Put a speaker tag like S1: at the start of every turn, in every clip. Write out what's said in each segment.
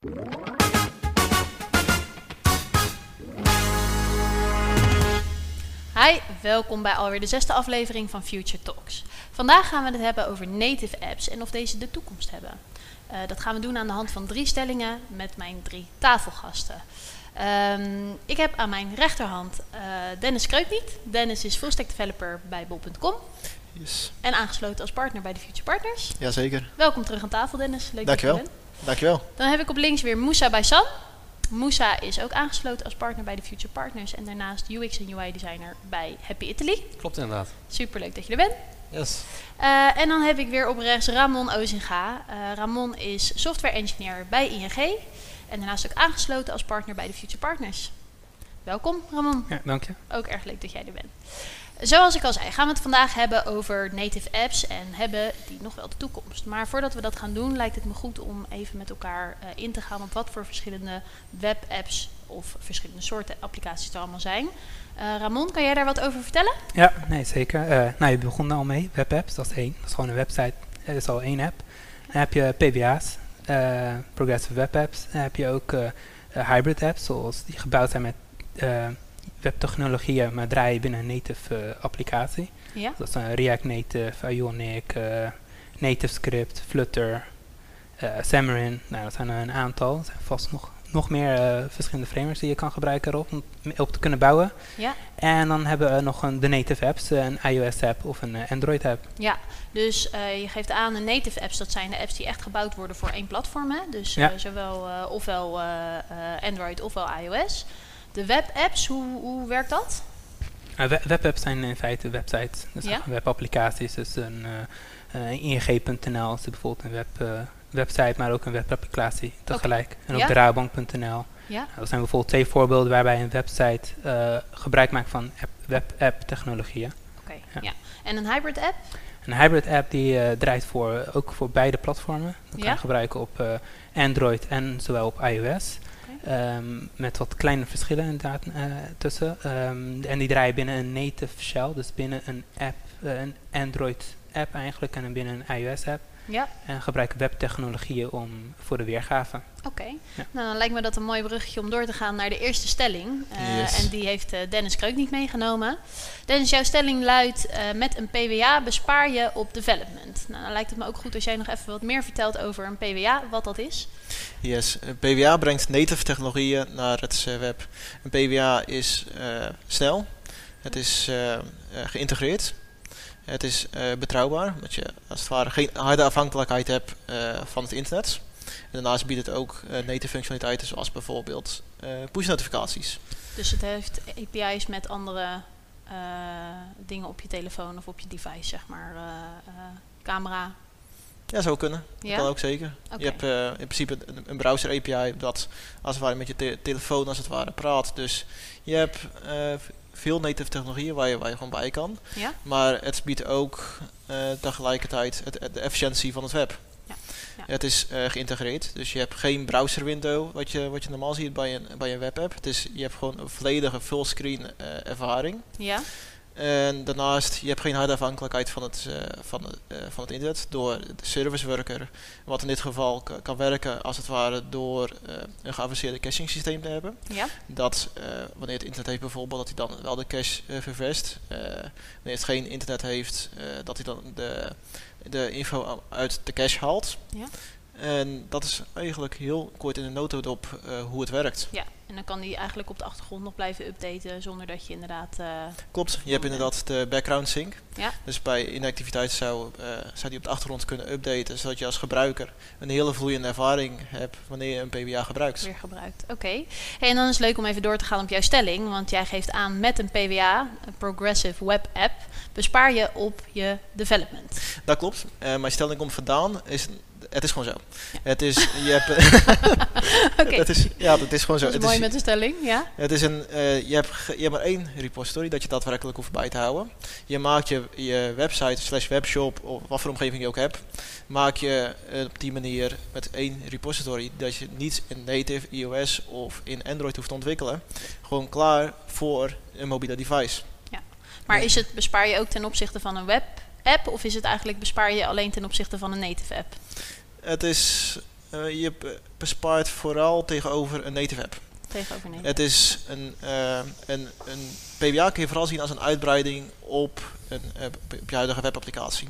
S1: Hi, welkom bij alweer de zesde aflevering van Future Talks. Vandaag gaan we het hebben over native apps en of deze de toekomst hebben. Uh, dat gaan we doen aan de hand van drie stellingen met mijn drie tafelgasten. Um, ik heb aan mijn rechterhand uh, Dennis Kreukniet. Dennis is fullstack developer bij bol.com.
S2: Yes.
S1: En aangesloten als partner bij de Future Partners.
S2: Jazeker.
S1: Welkom terug aan tafel, Dennis. Leuk
S2: Dankjewel.
S1: dat je er bent.
S2: Dankjewel.
S1: Dan heb ik op links weer Moussa Baysan. Moussa is ook aangesloten als partner bij de Future Partners en daarnaast UX en UI designer bij Happy Italy.
S3: Klopt inderdaad.
S1: Superleuk dat je er bent.
S3: Yes.
S1: Uh, en dan heb ik weer op rechts Ramon Ozinga. Uh, Ramon is software engineer bij ING en daarnaast ook aangesloten als partner bij de Future Partners. Welkom Ramon.
S3: Ja, dank je.
S1: Ook erg leuk dat jij er bent. Zoals ik al zei, gaan we het vandaag hebben over native apps en hebben die nog wel de toekomst. Maar voordat we dat gaan doen, lijkt het me goed om even met elkaar uh, in te gaan op wat voor verschillende webapps of verschillende soorten applicaties er allemaal zijn. Uh, Ramon, kan jij daar wat over vertellen?
S3: Ja, nee, zeker. Uh, nou, je begon al mee, webapps, dat is één. Dat is gewoon een website, dat is al één app. Dan heb je PWA's, Progressive Web Apps. Dan heb je ook hybrid apps, zoals die gebouwd zijn met webtechnologieën, maar draaien binnen een native uh, applicatie.
S1: Ja.
S3: Dat zijn React Native, Ionic, uh, Native Script, Flutter, uh, Xamarin. Nou, dat zijn er een aantal. Er zijn vast nog, nog meer verschillende frameworks die je kan gebruiken erop om op te kunnen bouwen.
S1: Ja.
S3: En dan hebben we nog een, de native apps, een iOS app of een Android app.
S1: Ja, dus je geeft aan de native apps, dat zijn de apps die echt gebouwd worden voor één platform. Hè? Dus
S3: ja.
S1: zowel ofwel Android ofwel iOS. De webapps, hoe, hoe werkt dat?
S3: Uh, webapps zijn in feite websites, dus
S1: Ja.
S3: webapplicaties. Dus een uh, ing.nl is bijvoorbeeld een web, uh, website, maar ook een webapplicatie tegelijk. En ook
S1: Ja.
S3: de.
S1: Ja.
S3: Nou, dat zijn bijvoorbeeld twee voorbeelden waarbij een website uh, gebruik maakt van app, web-app technologieën.
S1: Oké,
S3: Ja.
S1: ja. En een hybrid app?
S3: Een hybrid app die uh, draait voor, ook voor beide platformen. Dat kan je gebruiken op uh, Android en zowel op iOS. Um, met wat kleine verschillen inderdaad uh, tussen. Um, en die draaien binnen een native shell, dus binnen een app, uh, een Android app eigenlijk en binnen een iOS app.
S1: Ja.
S3: En gebruiken webtechnologieën om voor de weergave.
S1: Oké. Okay.
S3: Ja.
S1: Nou, dan lijkt me dat een mooi bruggetje om door te gaan naar de eerste stelling. Uh,
S2: Yes.
S1: En die heeft uh, Dennis Kreuk niet meegenomen. Dennis, jouw stelling luidt: uh, met een PWA bespaar je op development. Nou, dan lijkt het me ook goed als jij nog even wat meer vertelt over een PWA, wat dat is.
S2: Yes, een PWA brengt native technologieën naar het web. Een PWA is uh, snel, het is uh, geïntegreerd, het is betrouwbaar, omdat je als het ware geen harde afhankelijkheid hebt van het internet. En daarnaast biedt het ook native functionaliteiten zoals bijvoorbeeld push notificaties.
S1: Dus het heeft API's met andere dingen op je telefoon of op je device, zeg maar, camera.
S2: Ja, zou kunnen. Dat
S1: Ja?
S2: kan ook zeker. Je hebt uh, in principe een, een browser API dat als het ware met je te telefoon als het ware praat. Dus je hebt uh, veel native technologieën waar je, waar je gewoon bij kan.
S1: Ja?
S2: Maar het biedt ook uh, tegelijkertijd het, het, de efficiëntie van het web.
S1: Ja. Ja.
S2: Het is geïntegreerd, dus je hebt geen browser window wat je, wat je normaal ziet bij een, bij een webapp. Het is, je hebt gewoon een volledige fullscreen ervaring.
S1: Ja?
S2: En daarnaast, je hebt geen harde afhankelijkheid van het, uh, van, uh, van het internet door de service worker. Wat in dit geval kan werken als het ware door uh, een geavanceerde caching systeem te hebben.
S1: Ja?
S2: Dat wanneer het internet heeft bijvoorbeeld, dat hij dan wel de cache ververst. wanneer het geen internet heeft, dat hij dan de, de info uit de cache haalt.
S1: Ja?
S2: En dat is eigenlijk heel kort in de notendop hoe het werkt.
S1: Ja, en dan kan die eigenlijk op de achtergrond nog blijven updaten zonder dat je inderdaad... Uh,
S2: Klopt, je hebt inderdaad de background sync.
S1: Ja.
S2: Dus bij inactiviteit zou, uh, zou die op de achtergrond kunnen updaten, zodat je als gebruiker een hele vloeiende ervaring hebt wanneer je een PWA gebruikt.
S1: Weer gebruikt, oké. Okay. Hey, en dan is het leuk om even door te gaan op jouw stelling, want jij geeft aan met een PWA, een Progressive Web App, bespaar je op je development.
S2: Dat klopt. Uh, mijn stelling komt vandaan is het is gewoon zo.
S1: Ja.
S2: Het is, je hebt,
S1: okay.
S2: is, ja, het is gewoon zo.
S1: Dat is
S2: het
S1: mooi
S2: is,
S1: met de stelling, ja.
S2: Het is een, uh, je, hebt, je hebt maar één repository dat je daadwerkelijk hoeft bij te houden. Je maakt je, je website slash webshop of wat voor omgeving je ook hebt, maak je uh, op die manier met één repository dat je niet in native iOS of in Android hoeft te ontwikkelen. Gewoon klaar voor een mobiele device.
S1: Ja. Maar is het bespaar je ook ten opzichte van een web app of is het eigenlijk bespaar je alleen ten opzichte van een native app?
S2: Het is Uh, je bespaart vooral tegenover een native app.
S1: Tegenover native.
S2: Het is een, uh, een, een PWA kun je vooral zien als een uitbreiding op, een, uh, op je huidige webapplicatie.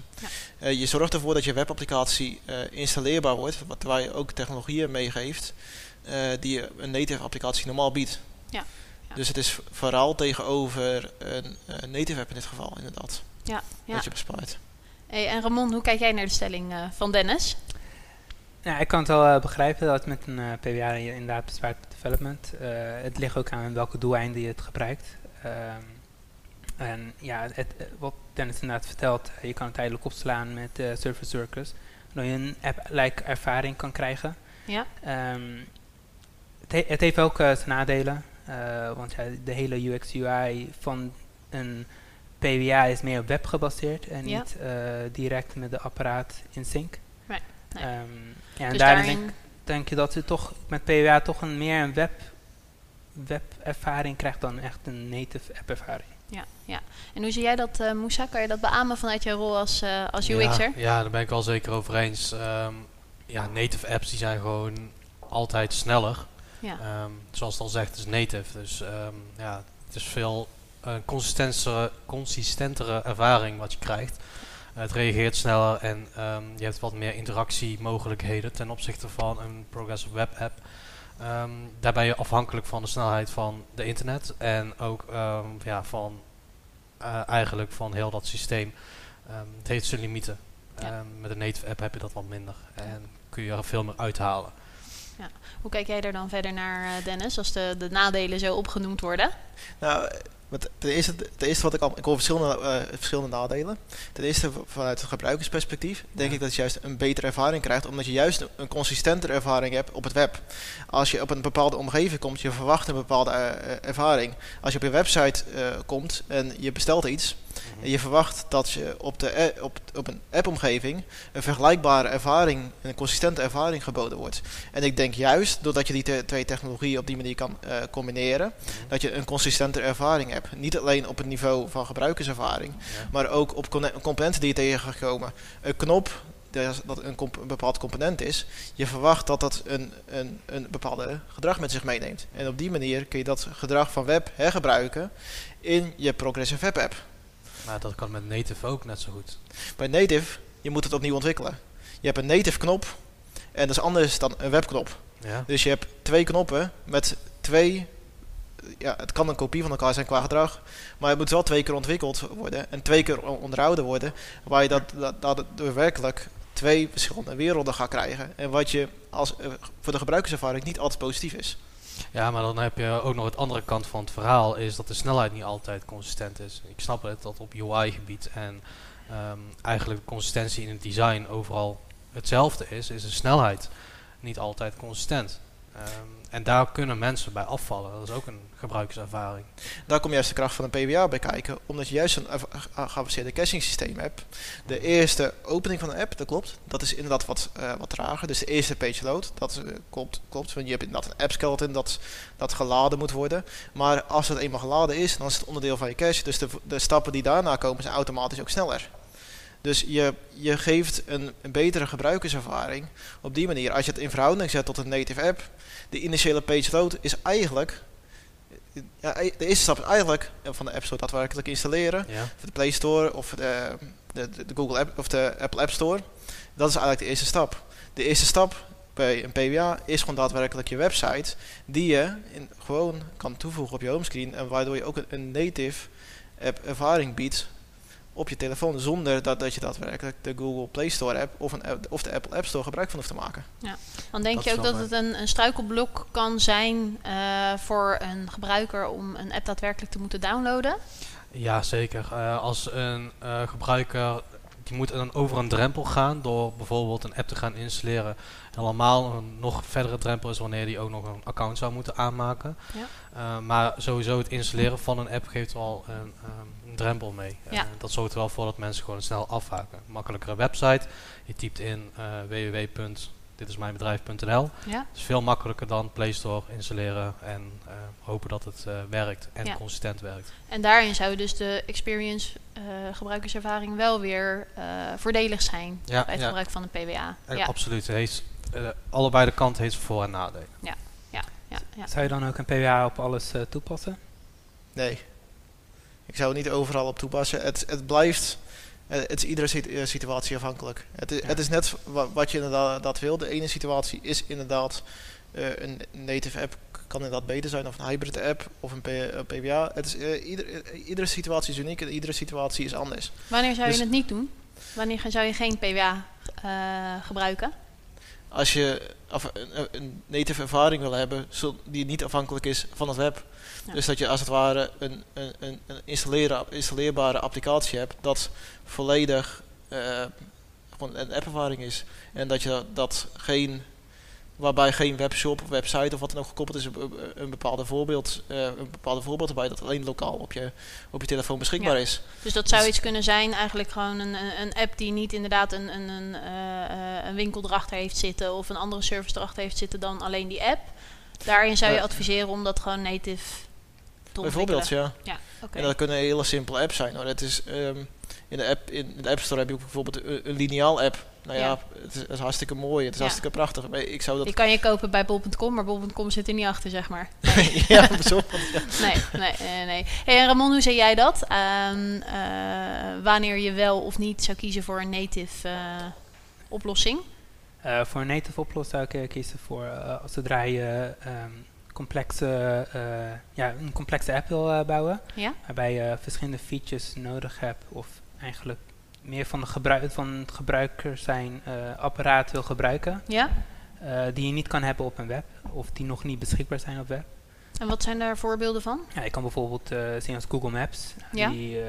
S2: Ja. je zorgt ervoor dat je webapplicatie installeerbaar wordt, wat, waar je ook technologieën meegeeft die een native applicatie normaal biedt.
S1: Ja.
S2: ja. Dus het is vooral tegenover een native app in dit geval, inderdaad.
S1: Ja,
S2: ja. Dat je bespaart.
S1: Hey, en Ramon, hoe kijk jij naar de stelling van Dennis?
S3: Ja, ik kan het wel uh, begrijpen dat met een uh, PWA je inderdaad bespaart development. Uh, het ligt ook aan welke doeleinden je het gebruikt. Um, en ja, het, wat Dennis inderdaad vertelt, je kan het tijdelijk opslaan met Service Workers. Waardoor je een app-like ervaring kan krijgen.
S1: Ja.
S3: Um, het, he het, heeft ook zijn nadelen. want ja, de hele UX-UI van een PWA is meer web gebaseerd en
S1: ja.
S3: niet direct met de apparaat in sync.
S1: Nee.
S3: Um, ja, en
S1: Dus
S3: daarin
S1: daarin-
S3: denk, denk je dat je toch met PWA toch een meer een web, webervaring krijgt dan echt een native app ervaring.
S1: Ja, ja. En hoe zie jij dat, eh Moussa? Kan je dat beamen vanuit je rol als, eh, als UX'er?
S4: Ja, ja, daar ben ik wel zeker over eens. Ehm, ja, native apps die zijn gewoon altijd sneller.
S1: Ja.
S4: Ehm, zoals het al zegt, het is native. Dus ehm, ja, het is veel uh, consistentere, consistentere ervaring wat je krijgt. Uh, het reageert sneller en um, je hebt wat meer interactiemogelijkheden ten opzichte van een progressive web app. Um, daar ben je afhankelijk van de snelheid van de internet en ook um, ja, van uh, eigenlijk van heel dat systeem. het heeft zijn limieten.
S1: Ja.
S4: met een native app heb je dat wat minder en kun je er veel meer uithalen.
S1: Hoe kijk jij er dan verder naar, uh, Dennis, als de, de nadelen zo opgenoemd worden?
S2: Nou, ten, eerste, ten eerste wat ik al, ik hoor verschillende, uh, verschillende nadelen. Ten eerste vanuit het gebruikersperspectief denk ja. ik dat je juist een betere ervaring krijgt, omdat je juist een, consistentere ervaring hebt op het web. Als je op een bepaalde omgeving komt, je verwacht een bepaalde uh, ervaring. Als je op je website komt en je bestelt iets. En je verwacht dat je op, de op, op een app-omgeving een vergelijkbare ervaring, een consistente ervaring geboden wordt. En ik denk juist, doordat je die te twee technologieën op die manier kan uh, combineren,
S4: Mhm.
S2: dat je een consistente ervaring hebt. Niet alleen op het niveau van gebruikerservaring,
S4: Ja.
S2: maar ook op componenten die je tegen gaat komen. Een knop, dat een, comp een, bepaald component is, je verwacht dat dat een, een, een bepaalde gedrag met zich meeneemt. En op die manier kun je dat gedrag van web hergebruiken in je progressive web app.
S4: Maar dat kan met native ook net zo goed.
S2: Bij native, je moet het opnieuw ontwikkelen. Je hebt een native knop en dat is anders dan een webknop.
S4: Ja.
S2: Dus je hebt twee knoppen met twee, ja, het kan een kopie van elkaar zijn qua gedrag, maar het moet wel twee keer ontwikkeld worden en twee keer onderhouden worden, waar je dat, dat, dat werkelijk twee verschillende werelden gaat krijgen. En wat je als, uh, voor de gebruikerservaring niet altijd positief is.
S4: Ja, maar dan heb je ook nog het andere kant van het verhaal, is dat de snelheid niet altijd consistent is. Ik snap het dat op UI-gebied en um, eigenlijk consistentie in het design overal hetzelfde is, is de snelheid niet altijd consistent. Um, en daar kunnen mensen bij afvallen. Dat is ook een gebruikerservaring.
S2: Daar komt juist de kracht van een PWA bij kijken. Omdat je juist een geavanceerde caching systeem hebt. De eerste opening van een app, dat klopt. Dat is inderdaad wat, uh, wat trager. Dus de eerste page load, dat uh, klopt. klopt want je hebt inderdaad een app skeleton dat, dat geladen moet worden. Maar als het eenmaal geladen is, dan is het onderdeel van je cache. Dus de, de stappen die daarna komen zijn automatisch ook sneller. Dus je, je geeft een, een, betere gebruikerservaring op die manier. Als je het in verhouding zet tot een native app, de initiële page load is eigenlijk. Ja, de eerste stap is eigenlijk van de App Store daadwerkelijk installeren.
S4: Ja.
S2: Of de Play Store of de, de, de, Google App of de Apple App Store. Dat is eigenlijk de eerste stap. De eerste stap bij een PWA is gewoon daadwerkelijk je website. Die je in, gewoon kan toevoegen op je homescreen. En waardoor je ook een, een native app ervaring biedt op je telefoon zonder dat, dat je daadwerkelijk de Google Play Store app of, een app, of de Apple App Store gebruik van hoeft te maken.
S1: Ja. Dan denk
S4: Dat
S1: je ook dat het een, een struikelblok kan zijn uh, voor een gebruiker om een app daadwerkelijk te moeten downloaden?
S4: Ja, zeker. Uh, als een uh, gebruiker die moet dan over een drempel gaan door bijvoorbeeld een app te gaan installeren. Helemaal een nog verdere drempel is wanneer die ook nog een account zou moeten aanmaken.
S1: Ja.
S4: Uh, maar sowieso het installeren van een app geeft wel een, um, een drempel mee.
S1: Ja.
S4: dat zorgt er wel voor dat mensen gewoon snel afhaken. Makkelijkere website. Je typt in uh, www.ditismijnbedrijf.nl.
S1: Ja.
S4: Het is veel makkelijker dan Play Store installeren en uh, hopen dat het uh, werkt en
S1: Ja.
S4: consistent werkt.
S1: En daarin zou dus de experience eh, gebruikerservaring wel weer eh, voordelig zijn
S4: Ja,
S1: bij het
S4: ja.
S1: gebruik van een PWA.
S4: Eh,
S1: Ja,
S4: Absoluut. Heeft, eh, allebei de kanten heeft voor- en nadelen.
S1: ja, ja.
S3: Zou je dan ook een PWA op alles eh, toepassen?
S2: Nee. Ik zou het niet overal op toepassen. Het, het blijft... eh, Het is iedere eh, situatie afhankelijk. Het is,
S3: Ja.
S2: het is net wa- wat je inderdaad dat wil. De ene situatie is inderdaad eh, een native app kan inderdaad beter zijn of een hybrid app of een, PWA. Het is, ieder- iedere situatie is uniek en iedere situatie is anders.
S1: Wanneer zou je
S2: Dus-
S1: het niet doen? Wanneer zou je geen PWA gebruiken?
S2: Als je een, native ervaring wil hebben die niet afhankelijk is van het web.
S1: Ja.
S2: Dus dat je als het ware een, een, een, installeerbare applicatie hebt dat volledig eh, gewoon een appervaring is. En dat je dat geen, waarbij geen webshop of website of wat dan ook gekoppeld is, een, bepaalde voorbeeld, eh, een bepaalde voorbeeld erbij dat alleen lokaal op je, op je telefoon beschikbaar
S1: Ja.
S2: is.
S1: Dus dat zou
S2: Dus-
S1: iets kunnen zijn, eigenlijk gewoon een, een, app die niet inderdaad een, een, een, eh, eh, een winkel erachter heeft zitten of een andere service erachter heeft zitten dan alleen die app. Daarin zou je adviseren om dat gewoon native te
S2: Bijvoorbeeld, ja.
S1: Ja, oké.
S2: En dat kunnen hele simpele apps zijn. Hoor. Het is, ehm, in, de app, in de App Store heb je bijvoorbeeld een, een lineaal app. Nou ja,
S1: Ja.
S2: het, is, het is hartstikke mooi, het is
S1: Ja.
S2: hartstikke prachtig. Maar ik zou dat...
S1: Die kan je kopen bij bol.com, maar bol.com zit er niet achter, zeg maar.
S2: ja, zo. ja.
S1: Nee, nee, nee. nee. Hey, en Ramon, hoe zie jij dat? Ehm, eh, wanneer je wel of niet zou kiezen voor een native eh, oplossing?
S3: Eh, voor een native oplossing zou ik kiezen voor eh, zodra je ehm, complexe, eh, ja, een complexe app wil eh, bouwen,
S1: Ja?
S3: waarbij je verschillende features nodig hebt of eigenlijk meer van, de gebruik, van het gebruiker zijn eh, apparaat wil gebruiken,
S1: Ja?
S3: eh, die je niet kan hebben op een web of die nog niet beschikbaar zijn op web.
S1: En wat zijn daar voorbeelden van?
S3: Ja, je kan bijvoorbeeld eh, zien als Google Maps.
S1: Ja.
S3: Die,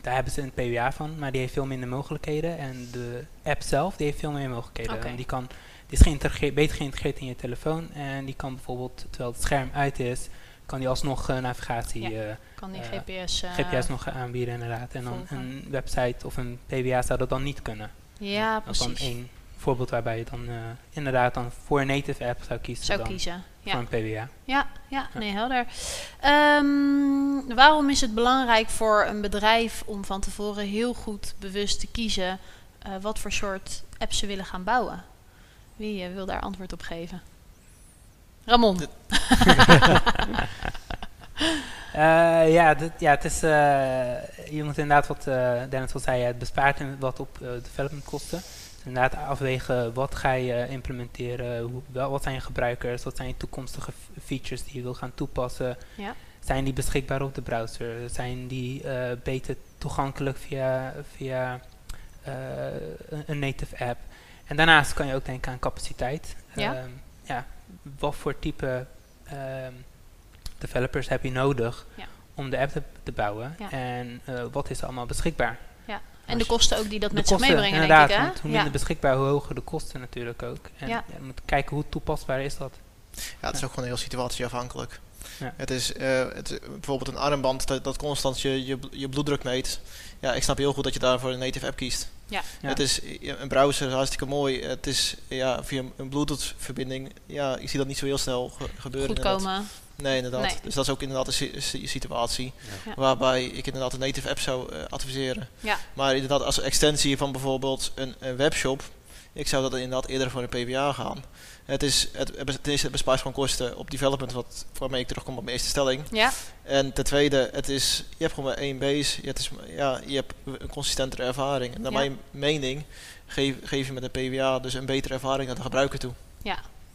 S3: daar hebben ze een PWA van, maar die heeft veel minder mogelijkheden. En de app zelf, die heeft veel meer mogelijkheden. En die, kan, die is beter geïntegreerd in je telefoon. En die kan bijvoorbeeld, terwijl het scherm uit is, kan die alsnog eh, navigatie,
S1: Ja.
S3: eh,
S1: Kan die
S3: Eh,
S1: GPS... eh,
S3: GPS nog aanbieden inderdaad. En dan
S1: volgen.
S3: een website of een PWA zou dat dan niet kunnen.
S1: Ja,
S3: Dat is dan
S1: precies.
S3: één voorbeeld waarbij je dan eh, inderdaad dan voor een native app zou kiezen
S1: Zou
S3: dan
S1: kiezen.
S3: voor
S1: Ja.
S3: een PWA.
S1: Ja, ja,
S3: Ja.
S1: nee, helder. Ehm, waarom is het belangrijk voor een bedrijf om van tevoren heel goed bewust te kiezen eh, wat voor soort apps ze willen gaan bouwen? Wie wil daar antwoord op geven? Ramon.
S3: Eh, ja, dit, ja, het is, eh, je moet inderdaad wat eh, Dennis al zei, het bespaart in- wat op eh, development kosten. Dus inderdaad afwegen wat ga je implementeren, hoe, wel, wat zijn je gebruikers, wat zijn je toekomstige features die je wil gaan toepassen.
S1: Ja.
S3: Zijn die beschikbaar op de browser? Zijn die beter toegankelijk via, via een, een native app? En daarnaast kan je ook denken aan capaciteit.
S1: Ja.
S3: Ehm, ja, wat voor type ehm, developers heb je nodig
S1: Ja.
S3: om de app te, te bouwen?
S1: Ja.
S3: En eh, wat is er allemaal beschikbaar?
S1: En de kosten ook die dat
S3: De
S1: met zich meebrengen,
S3: inderdaad,
S1: denk ik, hè?
S3: hoe
S1: Ja.
S3: minder beschikbaar, hoe hoger de kosten natuurlijk ook. En
S1: Ja.
S3: ja, je moet kijken hoe toepasbaar is dat.
S2: Ja, het is ook gewoon heel situatieafhankelijk.
S3: Ja.
S2: Het is eh, het, bijvoorbeeld een armband dat, dat constant je, je, je bloeddruk meet. Ja, ik snap heel goed dat je daarvoor een native app kiest.
S3: Ja.
S2: Het is ja, een browser is hartstikke mooi. Het is ja, via een Bluetooth verbinding. Ja, ik zie dat niet zo heel snel ge- gebeuren.
S1: Goed komen.
S2: Nee, inderdaad.
S1: Nee.
S2: Dus dat is ook inderdaad een si- si- situatie
S1: Ja.
S2: waarbij ik inderdaad een native app zou eh, adviseren.
S1: Ja.
S2: Maar inderdaad als extensie van bijvoorbeeld een, een webshop, ik zou dat inderdaad eerder voor een PWA gaan. Het is, het, het, eerste, het bespaart gewoon kosten op development, wat, waarmee ik terugkom op mijn eerste stelling.
S1: Ja,
S2: En ten tweede, het is, je hebt gewoon maar één base, je, het is, ja, je hebt een consistentere ervaring. En naar
S1: Ja.
S2: mijn mening geef, geef je met een PWA dus een betere ervaring aan de gebruiker toe.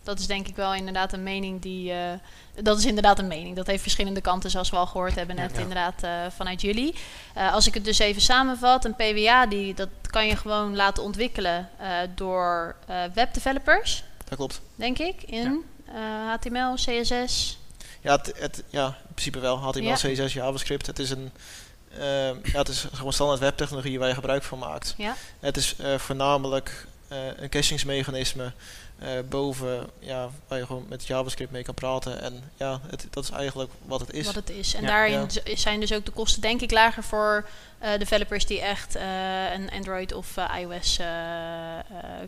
S1: Dat is denk ik wel inderdaad een mening die... eh, dat is inderdaad een mening. Dat heeft verschillende kanten, zoals we al gehoord hebben net
S4: Ja.
S1: inderdaad eh, vanuit jullie. Eh, als ik het dus even samenvat, een PWA, die, dat kan je gewoon laten ontwikkelen door webdevelopers,
S2: Dat klopt.
S1: denk ik, in HTML, CSS.
S2: Ja, het, het, ja, in principe wel. HTML. CSS, JavaScript. Het is een ja, het is gewoon standaard webtechnologie waar je gebruik van maakt.
S1: Ja.
S2: Het is voornamelijk een cachingsmechanisme eh, boven ja, waar je gewoon met JavaScript mee kan praten. En ja, het, dat is eigenlijk wat het is.
S1: Wat het is. En
S3: Ja.
S1: daarin
S2: Ja.
S1: zijn dus ook de kosten denk ik lager voor eh, developers die echt eh, een Android of iOS eh, eh,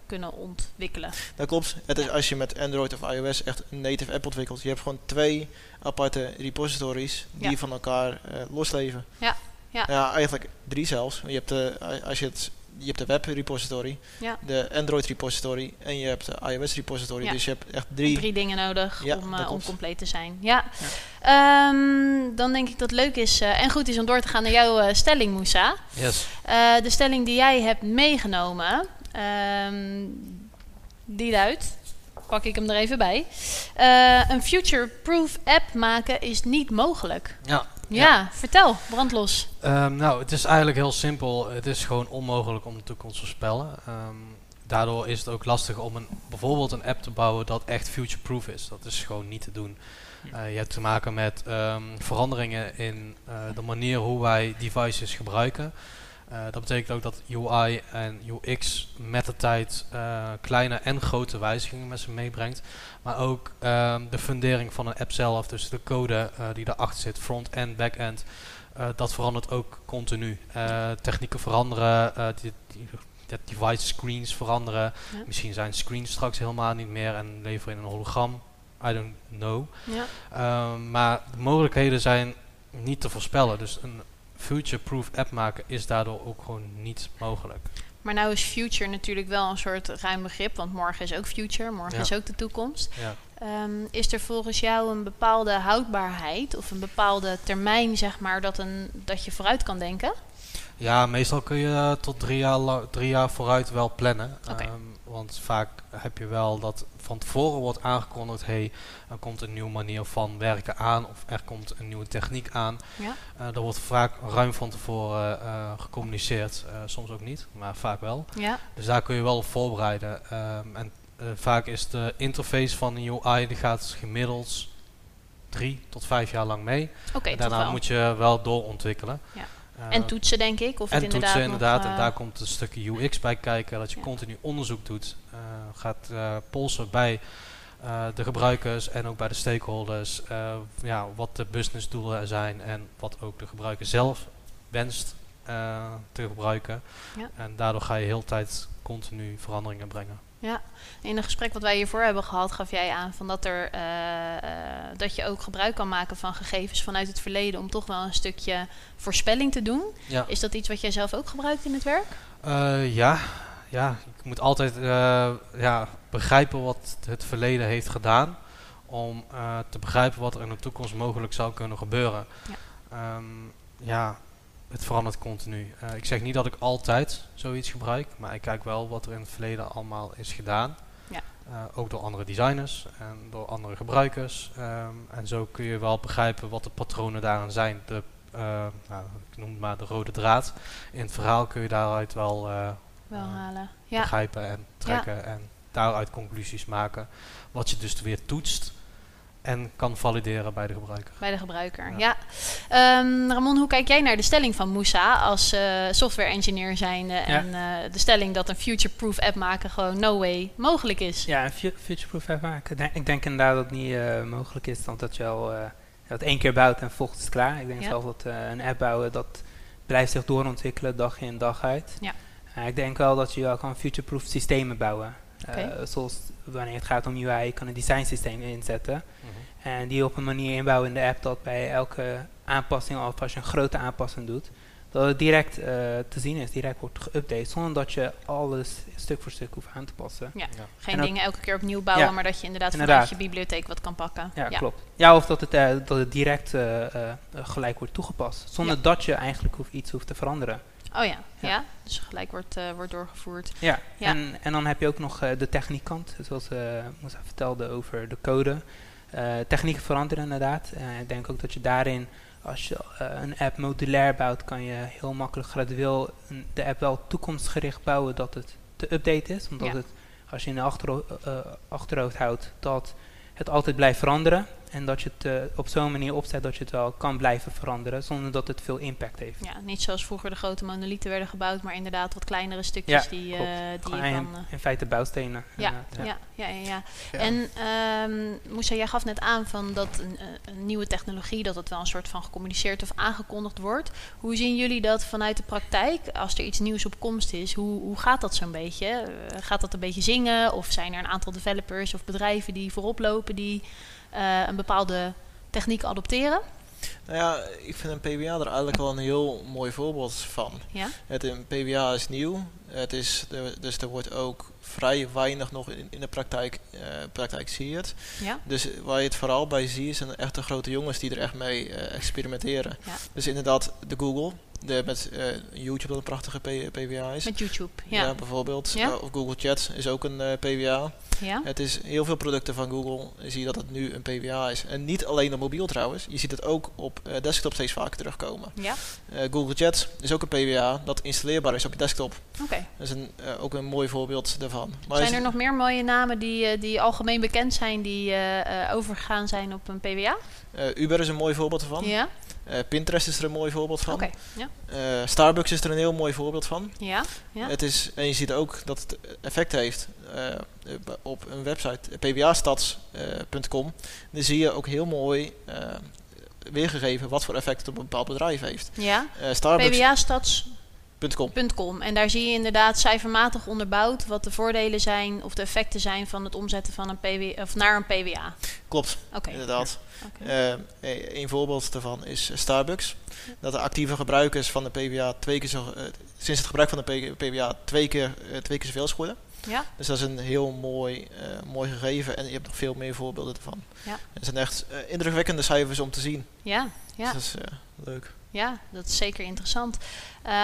S1: kunnen ontwikkelen.
S2: Dat klopt. Het is als je met Android of iOS echt een native app ontwikkelt. Je hebt gewoon twee aparte repositories die
S1: Ja.
S2: van elkaar eh, losleven.
S1: Ja, Ja.
S2: Ja, eigenlijk drie zelfs. Je hebt de, als je het, je hebt de web repository,
S1: Ja.
S2: de Android repository en je hebt de iOS repository.
S1: Ja.
S2: Dus je hebt echt drie.
S1: Drie dingen nodig
S2: Ja,
S1: om, eh, om compleet te zijn. Ja. Ehm, dan denk ik dat het leuk is eh, en goed is om door te gaan naar jouw eh, stelling, Moussa.
S4: Yes.
S1: Eh, de stelling die jij hebt meegenomen, ehm, die luidt, pak ik hem er even bij. Eh, een future-proof app maken is niet mogelijk.
S4: Ja.
S1: Ja, vertel, brandlos.
S4: Ehm, nou, het is eigenlijk heel simpel. Het is gewoon onmogelijk om de toekomst te voorspellen. Ehm, daardoor is het ook lastig om een, bijvoorbeeld een app te bouwen dat echt future-proof is. Dat is gewoon niet te doen. Eh, je hebt te maken met ehm, veranderingen in eh, de manier hoe wij devices gebruiken. Eh, dat betekent ook dat UI en UX met de tijd eh, kleine en grote wijzigingen met zich meebrengt. Maar ook ehm, de fundering van een app zelf, dus de code eh, die daarachter zit, front-end, back-end, dat verandert ook continu. Technieken veranderen, die, die, de device screens veranderen.
S1: Ja.
S4: Misschien zijn screens straks helemaal niet meer en leveren in een hologram. I don't know.
S1: Ja.
S4: Ehm, maar de mogelijkheden zijn niet te voorspellen. Dus een future-proof app maken is daardoor ook gewoon niet mogelijk.
S1: Maar nou is future natuurlijk wel een soort ruim begrip, want morgen is ook future, morgen
S4: Ja.
S1: is ook de toekomst.
S4: Ja.
S1: Ehm, is er volgens jou een bepaalde houdbaarheid of een bepaalde termijn, zeg maar, dat, een, dat je vooruit kan denken?
S4: Ja, meestal kun je eh, tot drie jaar, drie jaar vooruit wel plannen. Ehm, want vaak heb je wel dat van tevoren wordt aangekondigd... hey, er komt een nieuwe manier van werken aan... of er komt een nieuwe techniek aan.
S1: Ja.
S4: Eh er wordt vaak ruim van tevoren eh, gecommuniceerd. Soms ook niet, maar vaak wel.
S1: Ja,
S4: Dus daar kun je wel op voorbereiden. Ehm, en vaak is de interface van een UI... die gaat gemiddeld drie tot vijf jaar lang mee. en daarna moet je wel doorontwikkelen.
S1: Ja.
S4: Eh,
S1: en toetsen, denk ik? Of het
S4: en
S1: inderdaad
S4: toetsen inderdaad, en
S1: eh,
S4: daar komt een stukje UX bij kijken, dat je
S1: Ja.
S4: continu onderzoek doet, eh, gaat eh, polsen bij eh, de gebruikers en ook bij de stakeholders, eh, ja, wat de businessdoelen zijn en wat ook de gebruiker zelf wenst eh, te gebruiken.
S1: Ja.
S4: En daardoor ga je heel tijd continu veranderingen brengen.
S1: In een gesprek wat wij hiervoor hebben gehad, gaf jij aan van dat, er, eh, eh, dat je ook gebruik kan maken van gegevens vanuit het verleden om toch wel een stukje voorspelling te doen.
S4: Ja.
S1: Is dat iets wat jij zelf ook gebruikt in het werk?
S4: Eh, ja, ja, ik moet altijd ja, begrijpen wat het verleden heeft gedaan. Om te begrijpen wat er in de toekomst mogelijk zou kunnen gebeuren.
S1: Ja.
S4: Ehm, ja, het verandert continu. Eh, ik zeg niet dat ik altijd zoiets gebruik, maar ik kijk wel wat er in het verleden allemaal is gedaan.
S1: Ja.
S4: Eh, ook door andere designers en door andere gebruikers. Ehm, en zo kun je wel begrijpen wat de patronen daarin zijn. De, eh, nou, ik noem het maar de rode draad. In het verhaal kun je daaruit wel
S1: Wel halen. Ja,
S4: begrijpen en trekken en daaruit conclusies maken. Wat je dus weer toetst en kan valideren bij de gebruiker.
S1: bij de gebruiker. Ja.
S4: Ja.
S1: Ehm, Ramon, hoe kijk jij naar de stelling van Moussa als eh, software engineer zijnde en eh, de stelling dat een future-proof app maken gewoon no way mogelijk is?
S3: Ja, een fu- future-proof app maken. Ik denk- Ik denk inderdaad dat het niet eh, mogelijk is, want dat je al eh, dat één keer bouwt en volgt is het klaar. Ik denk
S1: Ja.
S3: zelf dat eh, een app bouwen, dat blijft zich doorontwikkelen dag in dag uit.
S1: Ja.
S3: Ik denk wel dat je wel kan future-proof systemen bouwen. Eh,
S1: Oké.
S3: zoals wanneer het gaat om UI, je kan een design systeem inzetten. En die op een manier inbouwen in de app dat bij elke aanpassing, of als je een grote aanpassing doet, dat het direct eh, te zien is, direct wordt geüpdate, zonder dat je alles stuk voor stuk hoeft aan te passen.
S1: Ja.
S4: Ja.
S1: Geen
S3: En
S1: dingen elke keer opnieuw bouwen,
S3: Ja.
S1: maar dat je inderdaad,
S3: Inderdaad.
S1: vanuit je bibliotheek wat kan pakken.
S3: Ja, klopt. Ja, of dat het, eh, dat het direct eh, gelijk wordt toegepast, zonder
S1: Ja.
S3: dat je eigenlijk hoeft, iets hoeft te veranderen.
S1: Oh ja, ja.
S3: Ja.
S1: dus gelijk wordt, eh, wordt doorgevoerd.
S3: Ja,
S1: Ja.
S3: En, en dan heb je ook nog eh, de techniekkant, zoals uh, Moussa vertelde over de code. Eh technieken veranderen inderdaad. Eh, ik denk ook dat je daarin, als je eh, een app modulair bouwt, kan je heel makkelijk gradueel de app wel toekomstgericht bouwen dat het te update is. Omdat
S1: Ja.
S3: het, als je in de achterho- achterhoofd houdt, dat het altijd blijft veranderen. En dat je het eh, op zo'n manier opzet dat je het wel kan blijven veranderen, zonder dat het veel impact heeft.
S1: Ja, niet zoals vroeger de grote monolieten werden gebouwd, maar inderdaad wat kleinere stukjes
S3: Ja,
S1: die, eh, die je
S3: in,
S1: kan... eh,
S3: in feite bouwstenen.
S1: Ja, ja, ja, ja, ja.
S2: Ja.
S1: En ehm Moussa, jij gaf net aan van dat een, een nieuwe technologie, dat het wel een soort van gecommuniceerd of aangekondigd wordt. Hoe zien jullie dat vanuit de praktijk? Als er iets nieuws op komst is, hoe, hoe gaat dat zo'n beetje? Gaat dat een beetje zingen? Of zijn er een aantal developers of bedrijven die voorop lopen die eh, een bepaalde techniek adopteren?
S2: Nou ja, ik vind een PWA er eigenlijk wel een heel mooi voorbeeld van.
S1: Ja?
S2: Het een PWA is nieuw, het is, de- dus er wordt ook vrij weinig nog in, in de praktijk, praktijk zie je het.
S1: Ja?
S2: Dus waar je het vooral bij ziet, zijn echt de grote jongens die er echt mee eh, experimenteren.
S1: Ja.
S2: Dus inderdaad, de Google, de, met eh, YouTube dat een prachtige P- PWA is.
S1: Met YouTube.
S2: ja.
S1: Ja.
S2: bijvoorbeeld.
S1: Ja.
S2: Eh, of Google Chat is ook een eh, PWA.
S1: Ja?
S2: Het is heel veel producten van Google, zie je dat het nu een PWA is. En niet alleen op mobiel trouwens, je ziet het ook op eh, desktop steeds vaker terugkomen.
S1: Ja?
S2: Google Chat is ook een PWA dat installeerbaar is op je desktop.
S1: Oké.
S2: Dat is een, ook een mooi voorbeeld daarvan. Maar
S1: Zijn er nog meer mooie namen die, die algemeen bekend zijn, die overgegaan zijn op een PWA?
S2: Eh, Uber is een mooi voorbeeld ervan.
S1: Ja?
S2: Eh, Pinterest is er een mooi voorbeeld van.
S1: Ja?
S2: Eh, Starbucks is er een heel mooi voorbeeld van.
S1: Ja? Ja?
S2: Het is, en je ziet ook dat het effect heeft op een website, pwastads.com. dan zie je ook heel mooi weergegeven wat voor effect het op een bepaald bedrijf heeft.
S1: Ja?
S2: Eh Starbucks.com.
S1: pwastads.com. En daar zie je inderdaad cijfermatig onderbouwd wat de voordelen zijn of de effecten zijn van het omzetten van een PW, of naar een PWA.
S2: Klopt, inderdaad. Eh, e- een voorbeeld daarvan is eh, Starbucks. Dat de actieve gebruikers van de PWA twee keer zo, eh, sinds het gebruik van de PWA twee keer, eh, twee keer zoveel geworden.
S1: Ja?
S2: Dus dat is een heel mooi, eh, mooi gegeven en je hebt nog veel meer voorbeelden ervan.
S1: Ja.
S2: Het zijn echt eh, indrukwekkende cijfers om te zien.
S1: Ja? Ja?
S2: Dus dat is eh, leuk.
S1: Ja, dat is zeker interessant.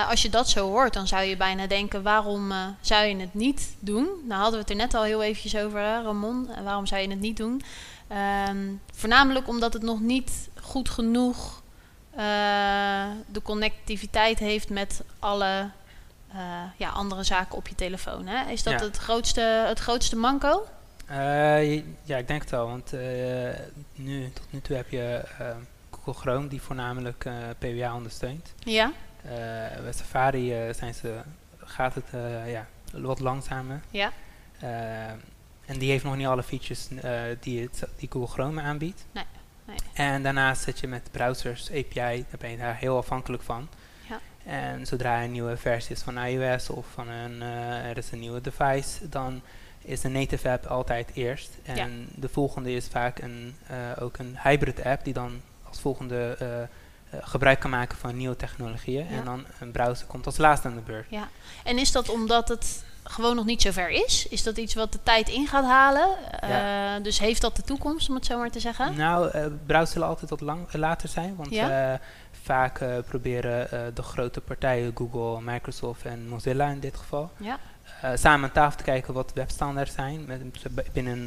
S1: Als je dat zo hoort, dan zou je bijna denken: waarom zou je het niet doen? Nou hadden we het er net al heel eventjes over, hè, Ramon. Waarom zou je het niet doen? Ehm, voornamelijk omdat het nog niet goed genoeg de connectiviteit heeft met alle eh, ja, andere zaken op je telefoon. Hè? Is dat
S3: Ja.
S1: het, grootste, het grootste manco?
S3: Eh, ja, ik denk het wel, want eh, nu, tot nu toe heb je Google Chrome die voornamelijk PWA ondersteunt.
S1: Ja,
S3: bij Safari zijn ze, gaat het ja, wat langzamer.
S1: ja,
S3: en die heeft nog niet alle features die, het, die Google Chrome aanbiedt.
S1: Nee, nee.
S3: En daarnaast zit je met browsers, API, daar ben je daar heel afhankelijk van.
S1: Ja.
S3: En zodra er een nieuwe versie is van iOS of van een, eh, er is een nieuwe device, dan is de native app altijd eerst. En
S1: Ja.
S3: de volgende is vaak een, eh, ook een hybrid app die dan als volgende eh, gebruik kan maken van nieuwe technologieën.
S1: Ja.
S3: En dan een browser komt als laatste aan de beurt.
S1: Ja, en is dat omdat het gewoon nog niet zo ver is? Is dat iets wat de tijd in gaat halen? Eh, dus heeft dat de toekomst, om het zo maar te zeggen?
S3: Nou, eh browsers zullen altijd wat lang, later zijn, want
S1: Ja?
S3: Vaak eh, proberen eh, de grote partijen, Google, Microsoft en Mozilla in dit geval,
S1: Ja,
S3: eh, samen aan tafel te kijken wat webstandaarden zijn. Met, binnen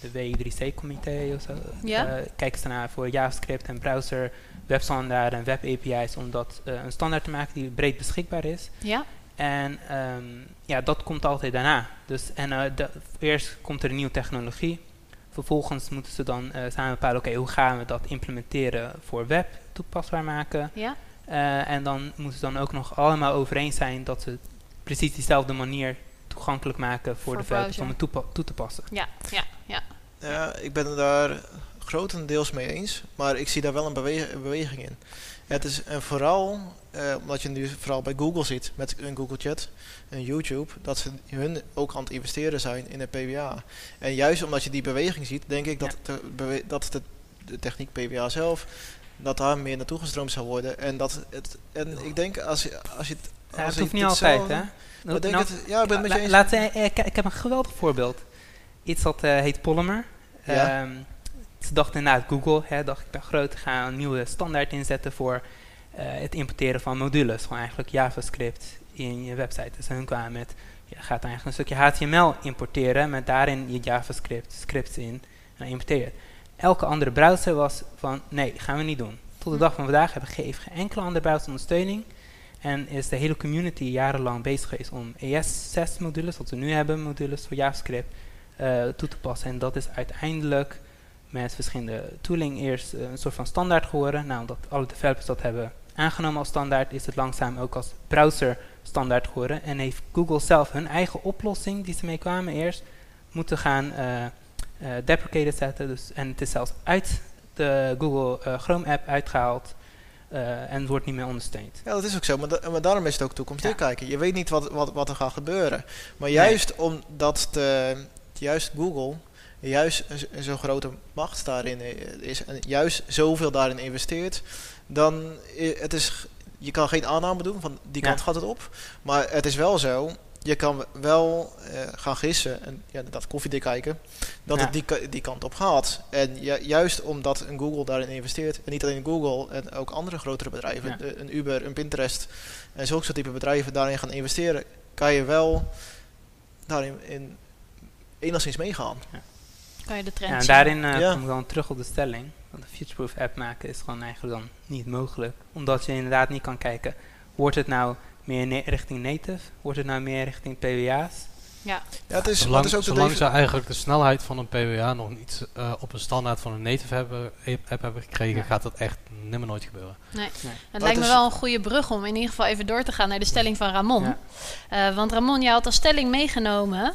S3: de W3C-comité of zo.
S1: Ja.
S3: kijken ze naar voor JavaScript en browser, webstandaarden en web API's om dat een standaard te maken die breed beschikbaar is.
S1: ja,
S3: En ehm, ja, dat komt altijd daarna. Dus, en de- eerst komt er een nieuwe technologie. Vervolgens moeten ze dan eh, samen bepalen, oké, hoe gaan we dat implementeren voor web toepasbaar maken.
S1: ja,
S3: Eh, en dan moeten ze dan ook nog allemaal over eens zijn dat ze precies diezelfde manier toegankelijk maken voor,
S1: Voor
S3: de developers om het toe te passen.
S1: ja, ja, ja.
S2: Ja, ik ben het daar grotendeels mee eens, maar ik zie daar wel een, bewe- een beweging in. Het is en vooral eh, omdat je nu vooral bij Google ziet met een Google Chat en YouTube, dat ze hun ook aan het investeren zijn in een PWA. En juist omdat je die beweging ziet, denk ik dat, de, dat de, de techniek PWA zelf, dat daar meer naartoe gestroomd zou worden. En dat het, en ik denk als je, als je het,
S3: Ja,
S2: als
S3: het hoeft niet altijd, hè?
S2: Denk
S3: Nou,
S2: het, ja, ik ben het met je eens.
S3: laat, eh, ik, ik heb een geweldig voorbeeld. Iets dat eh, heet Polymer.
S2: Ja.
S3: Ehm, ze dachten inderdaad, Google, hè, dacht ik ben groot, ga een nieuwe standaard inzetten voor het importeren van modules. Gewoon eigenlijk JavaScript in je website. Dus hun kwamen met, je gaat eigenlijk een stukje HTML importeren met daarin je JavaScript scripts in en dan importeer je het. Elke andere browser was van, nee, gaan we niet doen. Tot de dag van vandaag hebben geen, heeft geen enkele andere browser ondersteuning. En is de hele community jarenlang bezig geweest om ES6 modules, wat we nu hebben, modules voor JavaScript, eh, toe te passen. En dat is uiteindelijk met verschillende tooling eerst eh, een soort van standaard geworden. Nou, omdat alle developers dat hebben aangenomen als standaard, is het langzaam ook als browser standaard geworden. En heeft Google zelf hun eigen oplossing, die ze mee kwamen eerst, moeten gaan eh, deprecated zetten. Dus, en het is zelfs uit de Google eh, Chrome app uitgehaald eh, en wordt niet meer ondersteund.
S2: Ja, dat is ook zo. Maar, da- maar daarom is het ook toekomstig
S3: Ja.
S2: kijken. Je weet niet wat, wat, wat er gaat gebeuren. Maar
S3: Nee.
S2: juist omdat de, juist Google juist zo'n grote macht daarin is en juist zoveel daarin investeert, dan i- het is, je kan geen aanname doen van die
S3: Ja.
S2: kant gaat het op, maar het is wel zo. Je kan wel eh, gaan gissen en ja, dat koffiedik kijken, dat
S3: Ja.
S2: het die, die kant op gaat. En ju- juist omdat een Google daarin investeert, en niet alleen Google, en ook andere grotere bedrijven,
S3: Ja.
S2: de- een Uber, een Pinterest en zulke soort type bedrijven daarin gaan investeren, kan je wel daarin in enigszins meegaan.
S1: Kan je de trend
S3: Ja, en
S1: zien.
S3: daarin eh,
S2: Ja.
S3: kom ik dan terug op de stelling. Want een futureproof app maken is gewoon eigenlijk dan niet mogelijk. Omdat je inderdaad niet kan kijken, wordt het nou meer ne- richting native? Wordt het nou meer richting PWA's?
S2: Ja, het is,
S4: zolang
S2: dat is ook
S4: zolang ze eigenlijk de snelheid van een PWA nog niet eh, op een standaard van een native hebben, app hebben gekregen,
S3: Ja.
S4: gaat dat echt nimmer nooit gebeuren.
S1: Nee.
S3: Nee.
S1: Het lijkt me wel een goede brug om in ieder geval even door te gaan naar de stelling van Ramon.
S3: Ja.
S1: Eh, want Ramon, jij had als stelling meegenomen,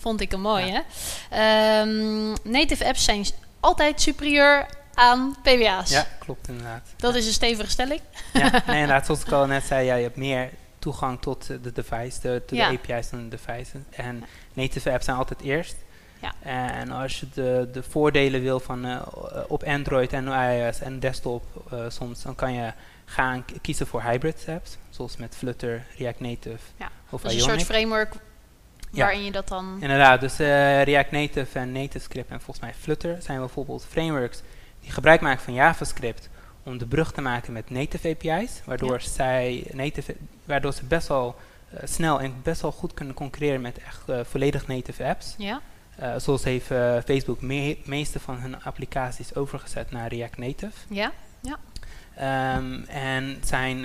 S1: vond ik een mooie. Ehm, native apps zijn altijd superieur aan PWA's.
S3: Ja, klopt inderdaad.
S1: Dat is een stevige stelling.
S3: Ja, nee, inderdaad, zoals ik al net zei, ja, je hebt meer toegang tot eh, de device, de,
S1: Ja.
S3: de API's van de devices. En native apps zijn altijd eerst.
S1: Ja.
S3: En als je de, de voordelen wil van eh, op Android en iOS en desktop eh, soms, dan kan je gaan kiezen voor hybrid apps, zoals met Flutter, React Native
S1: Ja,
S3: of
S1: Dus een
S3: Ionic.
S1: soort framework
S3: Ja.
S1: waarin je dat dan...
S3: Inderdaad, dus React Native en NativeScript en volgens mij Flutter zijn bijvoorbeeld frameworks die gebruik maken van JavaScript om de brug te maken met native API's, waardoor, zij native, waardoor ze best wel eh, snel en best wel goed kunnen concurreren met echt eh, volledig native apps.
S1: Ja,
S3: Eh, zoals heeft Facebook me meeste van hun applicaties overgezet naar React Native.
S1: ja,
S3: Ehm, en zijn,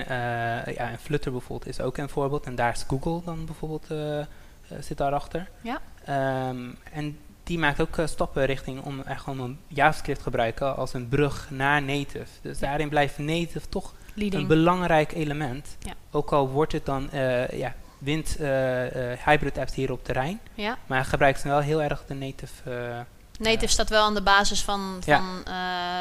S3: ja, en Flutter bijvoorbeeld is ook een voorbeeld. En daar is Google dan bijvoorbeeld, zit daarachter.
S1: Ja.
S3: Ehm, en die maakt ook eh, stappen richting om echt gewoon een JavaScript gebruiken als een brug naar native. Dus daarin blijft native toch een belangrijk element.
S1: Ja.
S3: Ook al wordt het dan, eh, ja, wint eh, hybrid apps hier op terrein.
S1: Ja.
S3: Maar gebruikt ze wel heel erg de native
S1: Native staat wel aan de basis van, van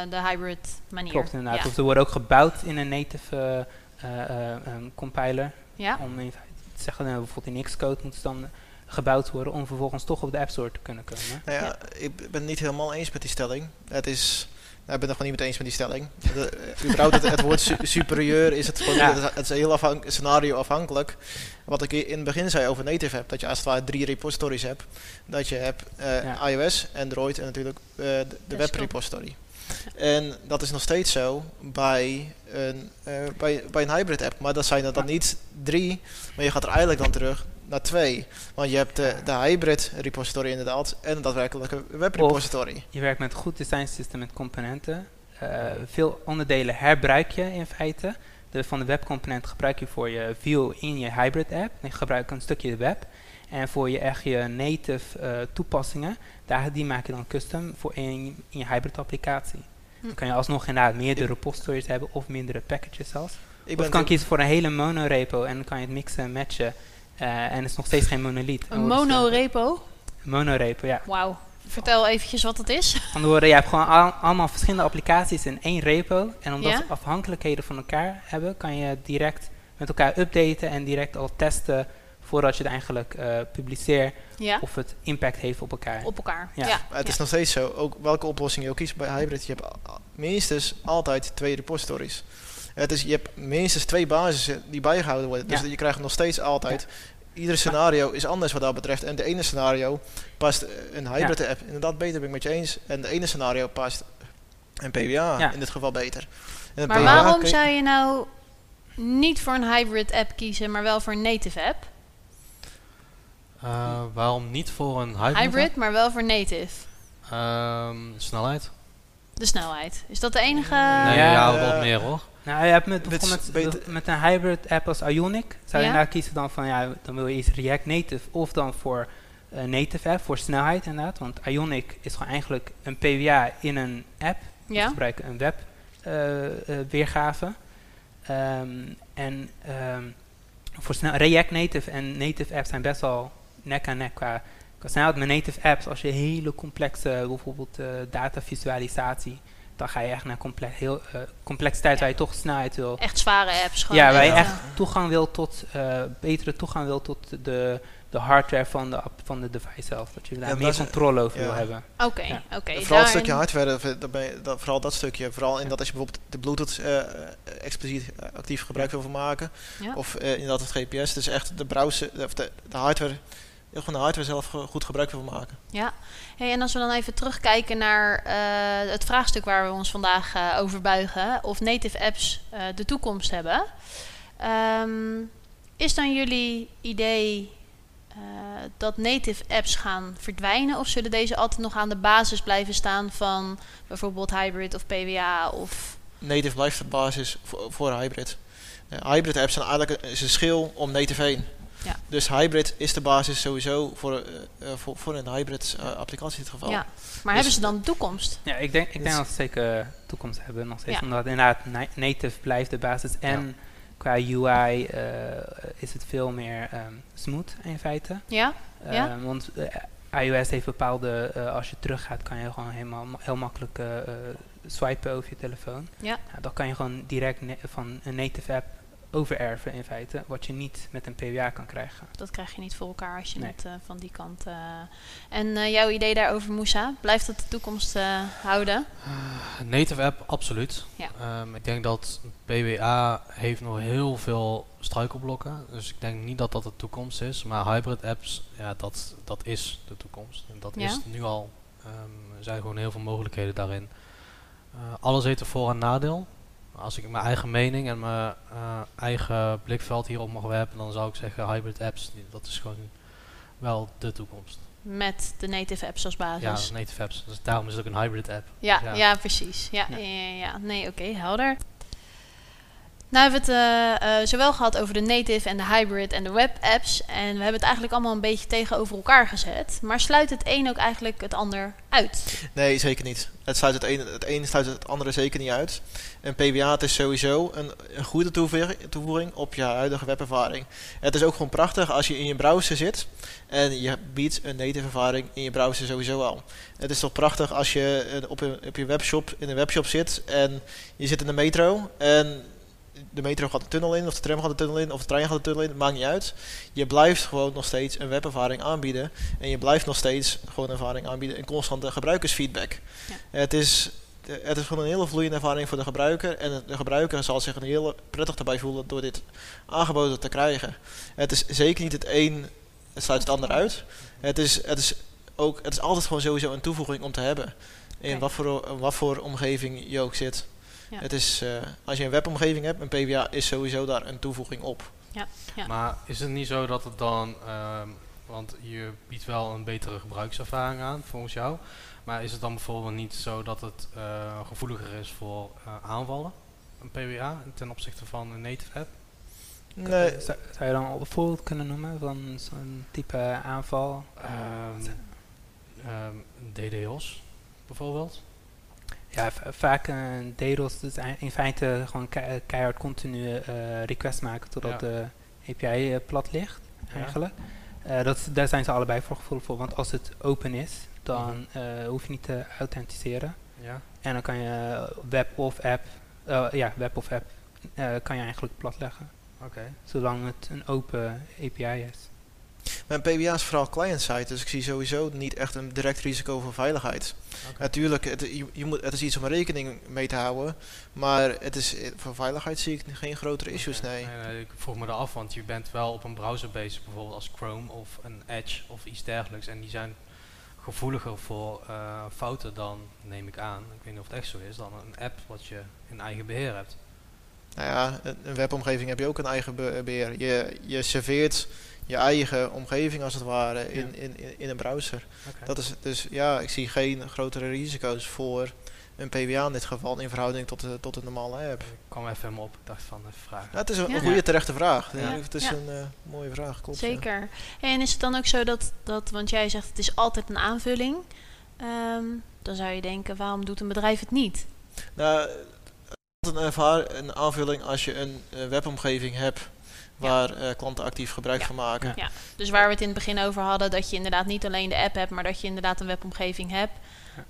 S1: de hybrid manier.
S3: Klopt inderdaad. Of ze worden ook gebouwd in een native ehm, compiler.
S1: Ja.
S3: Om in feite te zeggen, nou, bijvoorbeeld in Xcode moet het dan gebouwd worden om vervolgens toch op de App Store te kunnen komen.
S2: Nou ja, ik ben het niet helemaal eens met die stelling. Het is, nou, ik ben het gewoon niet met eens met die stelling. De, eh, überhaupt het, het woord su- superieur is het gewoon,
S3: Ja.
S2: het, is- het is heel afhank, scenario afhankelijk. Wat ik in het begin zei over native app, dat je als het ware drie repositories hebt. Dat je hebt eh,
S3: Ja.
S2: iOS, Android en natuurlijk eh, de, de
S1: Desktop.
S2: webrepository. En dat is nog steeds zo bij een, eh, bij, bij een hybrid app. Maar dat zijn er dan niet drie, maar je gaat er eigenlijk dan terug naar twee. Want je hebt de, de hybrid repository inderdaad en de daadwerkelijke webrepository.
S3: Je werkt met een goed design system met componenten. Eh, veel onderdelen herbruik je in feite. De, van de webcomponent gebruik je voor je view in je hybrid app. Je gebruikt een stukje de web. En voor je echt je native eh, toepassingen, daar, die maak je dan custom voor in, in je hybrid applicatie.
S1: Hm.
S3: Dan kan je alsnog inderdaad meerdere repositories hebben of meerdere packages zelfs.
S2: Ik
S3: Of kan kiezen voor een hele monorepo en dan kan je het mixen en matchen. Eh, en het is nog steeds geen monolith.
S1: Een monorepo.
S3: Monorepo, ja.
S1: Wauw. Vertel eventjes wat het is.
S3: Van de je hebt gewoon al- allemaal verschillende applicaties in één repo. En omdat
S1: Ja?
S3: ze afhankelijkheden van elkaar hebben, kan je direct met elkaar updaten en direct al testen voordat je het eigenlijk eh, publiceert
S1: Ja,
S3: of het impact heeft op elkaar.
S1: op elkaar.
S3: Ja.
S1: Ja.
S2: Maar het is
S1: Ja.
S2: nog steeds zo, ook welke oplossing je ook kiest bij hybrid, je hebt minstens altijd twee repositories. Het is, je hebt minstens twee basissen die bijgehouden worden. Dus
S3: Ja.
S2: je krijgt nog steeds altijd. Ieder scenario is anders wat dat betreft. En de ene scenario past een hybrid app. Inderdaad, beter ben ik met je eens. En de ene scenario past een PWA
S3: Ja.
S2: in dit geval beter.
S1: Maar
S2: PWA
S1: waarom zou je nou niet voor een hybrid app kiezen, maar wel voor een native app?
S4: Eh, waarom niet voor een hybrid?
S1: Hybrid, maar wel voor native.
S4: Ehm, snelheid?
S1: De snelheid. Is dat de enige...
S4: nee,
S3: Ja,
S4: ja,
S2: eh,
S4: wat meer hoor.
S3: Nou, je hebt met, met,
S2: beter-
S3: met een hybrid app als Ionic, zou je
S1: Ja.
S3: inderdaad kiezen dan van, ja, dan wil je iets React Native of dan voor eh, native app, voor snelheid inderdaad. Want Ionic is gewoon eigenlijk een PWA in een app. We
S1: Ja?
S3: gebruiken een web eh, eh, weergave. Ehm, en ehm, voor snel, React Native en native apps zijn best wel nek aan nek qua, qua snelheid. Met native apps, als je hele complexe, bijvoorbeeld eh datavisualisatie, dan ga je echt naar complex, heel, eh, complexiteit
S1: Ja.
S3: waar je toch snelheid wil.
S1: Echt zware apps. Gewoon
S3: Ja, waar je
S1: eh,
S3: echt toegang wil tot, eh, betere toegang wil tot de, de hardware van de, app, van de device zelf. Dat je daar
S2: Ja,
S3: meer
S2: dat
S3: controle over
S2: ja.
S3: wil hebben.
S1: Oké,
S3: Ja.
S1: oké.
S2: vooral het
S1: daarin-
S2: stukje hardware, dat- dat ben je- dat- vooral dat stukje. Vooral in dat als je bijvoorbeeld de Bluetooth eh, eh, expliciet eh, actief gebruik wil van maken.
S1: Ja.
S2: Of eh, inderdaad het GPS. Dus echt de browser, of de, de hardware, heel gewoon de hardware zelf goed gebruik wil maken.
S1: Ja, hey, en als we dan even terugkijken naar eh, het vraagstuk waar we ons vandaag eh, over buigen, of native apps eh, de toekomst hebben. Ehm, is dan jullie idee dat native apps gaan verdwijnen, of zullen deze altijd nog aan de basis blijven staan van bijvoorbeeld hybrid of PWA of
S2: Native blijft de basis voor, voor hybrid. Hybrid apps zijn eigenlijk een schil om native heen.
S1: Ja.
S2: Dus hybrid is de basis sowieso voor, eh, eh, voor, voor een hybrid eh, applicatie in dit geval.
S1: ja? Maar hebben ze dan toekomst?
S3: Ja, ik denk, ik
S2: Dus-
S3: denk dat ze zeker toekomst hebben nog steeds.
S1: Ja.
S3: Omdat inderdaad na- native blijft de basis. En qua UI eh, is het veel meer ehm, smooth in feite.
S1: Ja? Ja?
S3: Ehm, want iOS heeft bepaalde, eh, als je teruggaat kan je gewoon helemaal ma- heel makkelijk swipen over je telefoon.
S1: Ja.
S3: Nou, dan kan je gewoon direct van een native app overerven in feite. Wat je niet met een PWA kan krijgen.
S1: Dat krijg je niet voor elkaar als je
S3: Nee.
S1: het eh, van die kant. eh, En eh, jouw idee daarover, Moussa, blijft dat de toekomst eh, houden?
S4: Native app, absoluut.
S1: Ja.
S4: Ehm, ik denk dat PWA heeft nog heel veel struikelblokken. Dus ik denk niet dat dat de toekomst is. Maar hybrid apps, ja, dat, dat is de toekomst. En dat
S1: Ja.
S4: is nu al. Ehm, er zijn gewoon heel veel mogelijkheden daarin. Eh, alles heeft een voor- en nadeel. Als ik mijn eigen mening en mijn eh, eigen blikveld hierop mag werpen, dan zou ik zeggen hybrid apps, dat is gewoon wel de toekomst.
S1: Met de native apps als basis.
S4: Ja, native apps. Dus daarom is het ook een hybrid app.
S1: Ja,
S4: Ja.
S1: ja. precies. Ja, ja.
S3: Ja.
S1: Ja, ja. Nee, oké, helder. Nou hebben we het eh, eh, zowel gehad over de native en de hybrid en de web apps. En we hebben het eigenlijk allemaal een beetje tegenover elkaar gezet. Maar sluit het een ook eigenlijk het ander uit?
S2: Nee, zeker niet. Het, sluit het, ene, het ene sluit het andere zeker niet uit. En PWA het is sowieso een, een goede toevoeging, op je huidige webervaring. Het is ook gewoon prachtig als je in je browser zit en je biedt een native ervaring in je browser sowieso al. Het is toch prachtig als je op, een, op je webshop in een webshop zit en je zit in de metro en de metro gaat de tunnel in, of de tram gaat de tunnel in, of de trein gaat de tunnel in, maakt niet uit. Je blijft gewoon nog steeds een webervaring aanbieden. En je blijft nog steeds gewoon ervaring aanbieden en constante gebruikersfeedback. Het, is, het is gewoon een hele vloeiende ervaring voor de gebruiker. En de gebruiker zal zich een heel prettig erbij voelen door dit aangeboden te krijgen. Het is zeker niet het een, het sluit het ander uit. Het is, het is, ook, het is altijd gewoon sowieso een toevoeging om te hebben. In wat, voor, wat voor omgeving je ook zit.
S1: Ja.
S2: Het is, eh, als je een webomgeving hebt, een PWA is sowieso daar een toevoeging op.
S1: Ja.
S4: Maar is het niet zo dat het dan, ehm, want je biedt wel een betere gebruikservaring aan volgens jou, maar is het dan bijvoorbeeld niet zo dat het eh, gevoeliger is voor eh, aanvallen, een PWA, ten opzichte van een native app?
S2: Nee,
S3: Zou, zou je dan een voorbeeld kunnen noemen van zo'n type aanval?
S4: Ehm ehm, DDoS bijvoorbeeld?
S3: Ja, va- vaak een DDoS is ei- in feite gewoon kei- keihard continu eh request maken totdat de API eh, plat ligt, eigenlijk. Eh, dat, daar zijn ze allebei voor gevoelig voor, want als het open is, dan eh, hoef je niet te authenticeren.
S4: Ja.
S3: En dan kan je web of app, eh, ja, web of app, eh, kan je eigenlijk platleggen.
S4: Oké.
S3: Zolang het een open API is.
S2: Mijn PWA is vooral client-side, dus ik zie sowieso niet echt een direct risico voor veiligheid. Natuurlijk, het, je, je moet, het is iets om rekening mee te houden, maar het is, eh, voor veiligheid zie ik geen grotere issues,
S4: Oké.
S2: nee.
S4: nee, Ik vroeg me er af, want je bent wel op een browser bezig, bijvoorbeeld als Chrome of een Edge of iets dergelijks. En die zijn gevoeliger voor eh, fouten dan, neem ik aan, ik weet niet of het echt zo is, dan een app wat je in eigen beheer hebt.
S2: Nou ja, een een webomgeving heb je ook een eigen be- beheer. Je, je serveert je eigen omgeving als het ware in, in, in, in een browser. Dat is, dus ja, ik zie geen grotere risico's voor een PWA in dit geval in verhouding tot, de, tot een normale app.
S4: Ik kwam even helemaal op, ik dacht van even vragen.
S2: Ja, het is een,
S1: Ja.
S2: goede terechte vraag.
S3: Ja.
S2: Het is
S1: Ja.
S2: een eh, mooie vraag, klopt. ja.
S1: Zeker. En is het dan ook zo dat, dat want jij zegt het is altijd een aanvulling. Ehm, dan zou je denken, waarom doet een bedrijf het niet?
S2: Nou, het is een, ervaar- een aanvulling als je een eh, webomgeving hebt waar eh, klanten actief gebruik van maken.
S3: Ja.
S1: Dus waar we het in het begin over hadden, dat je inderdaad niet alleen de app hebt, maar dat je inderdaad een webomgeving hebt.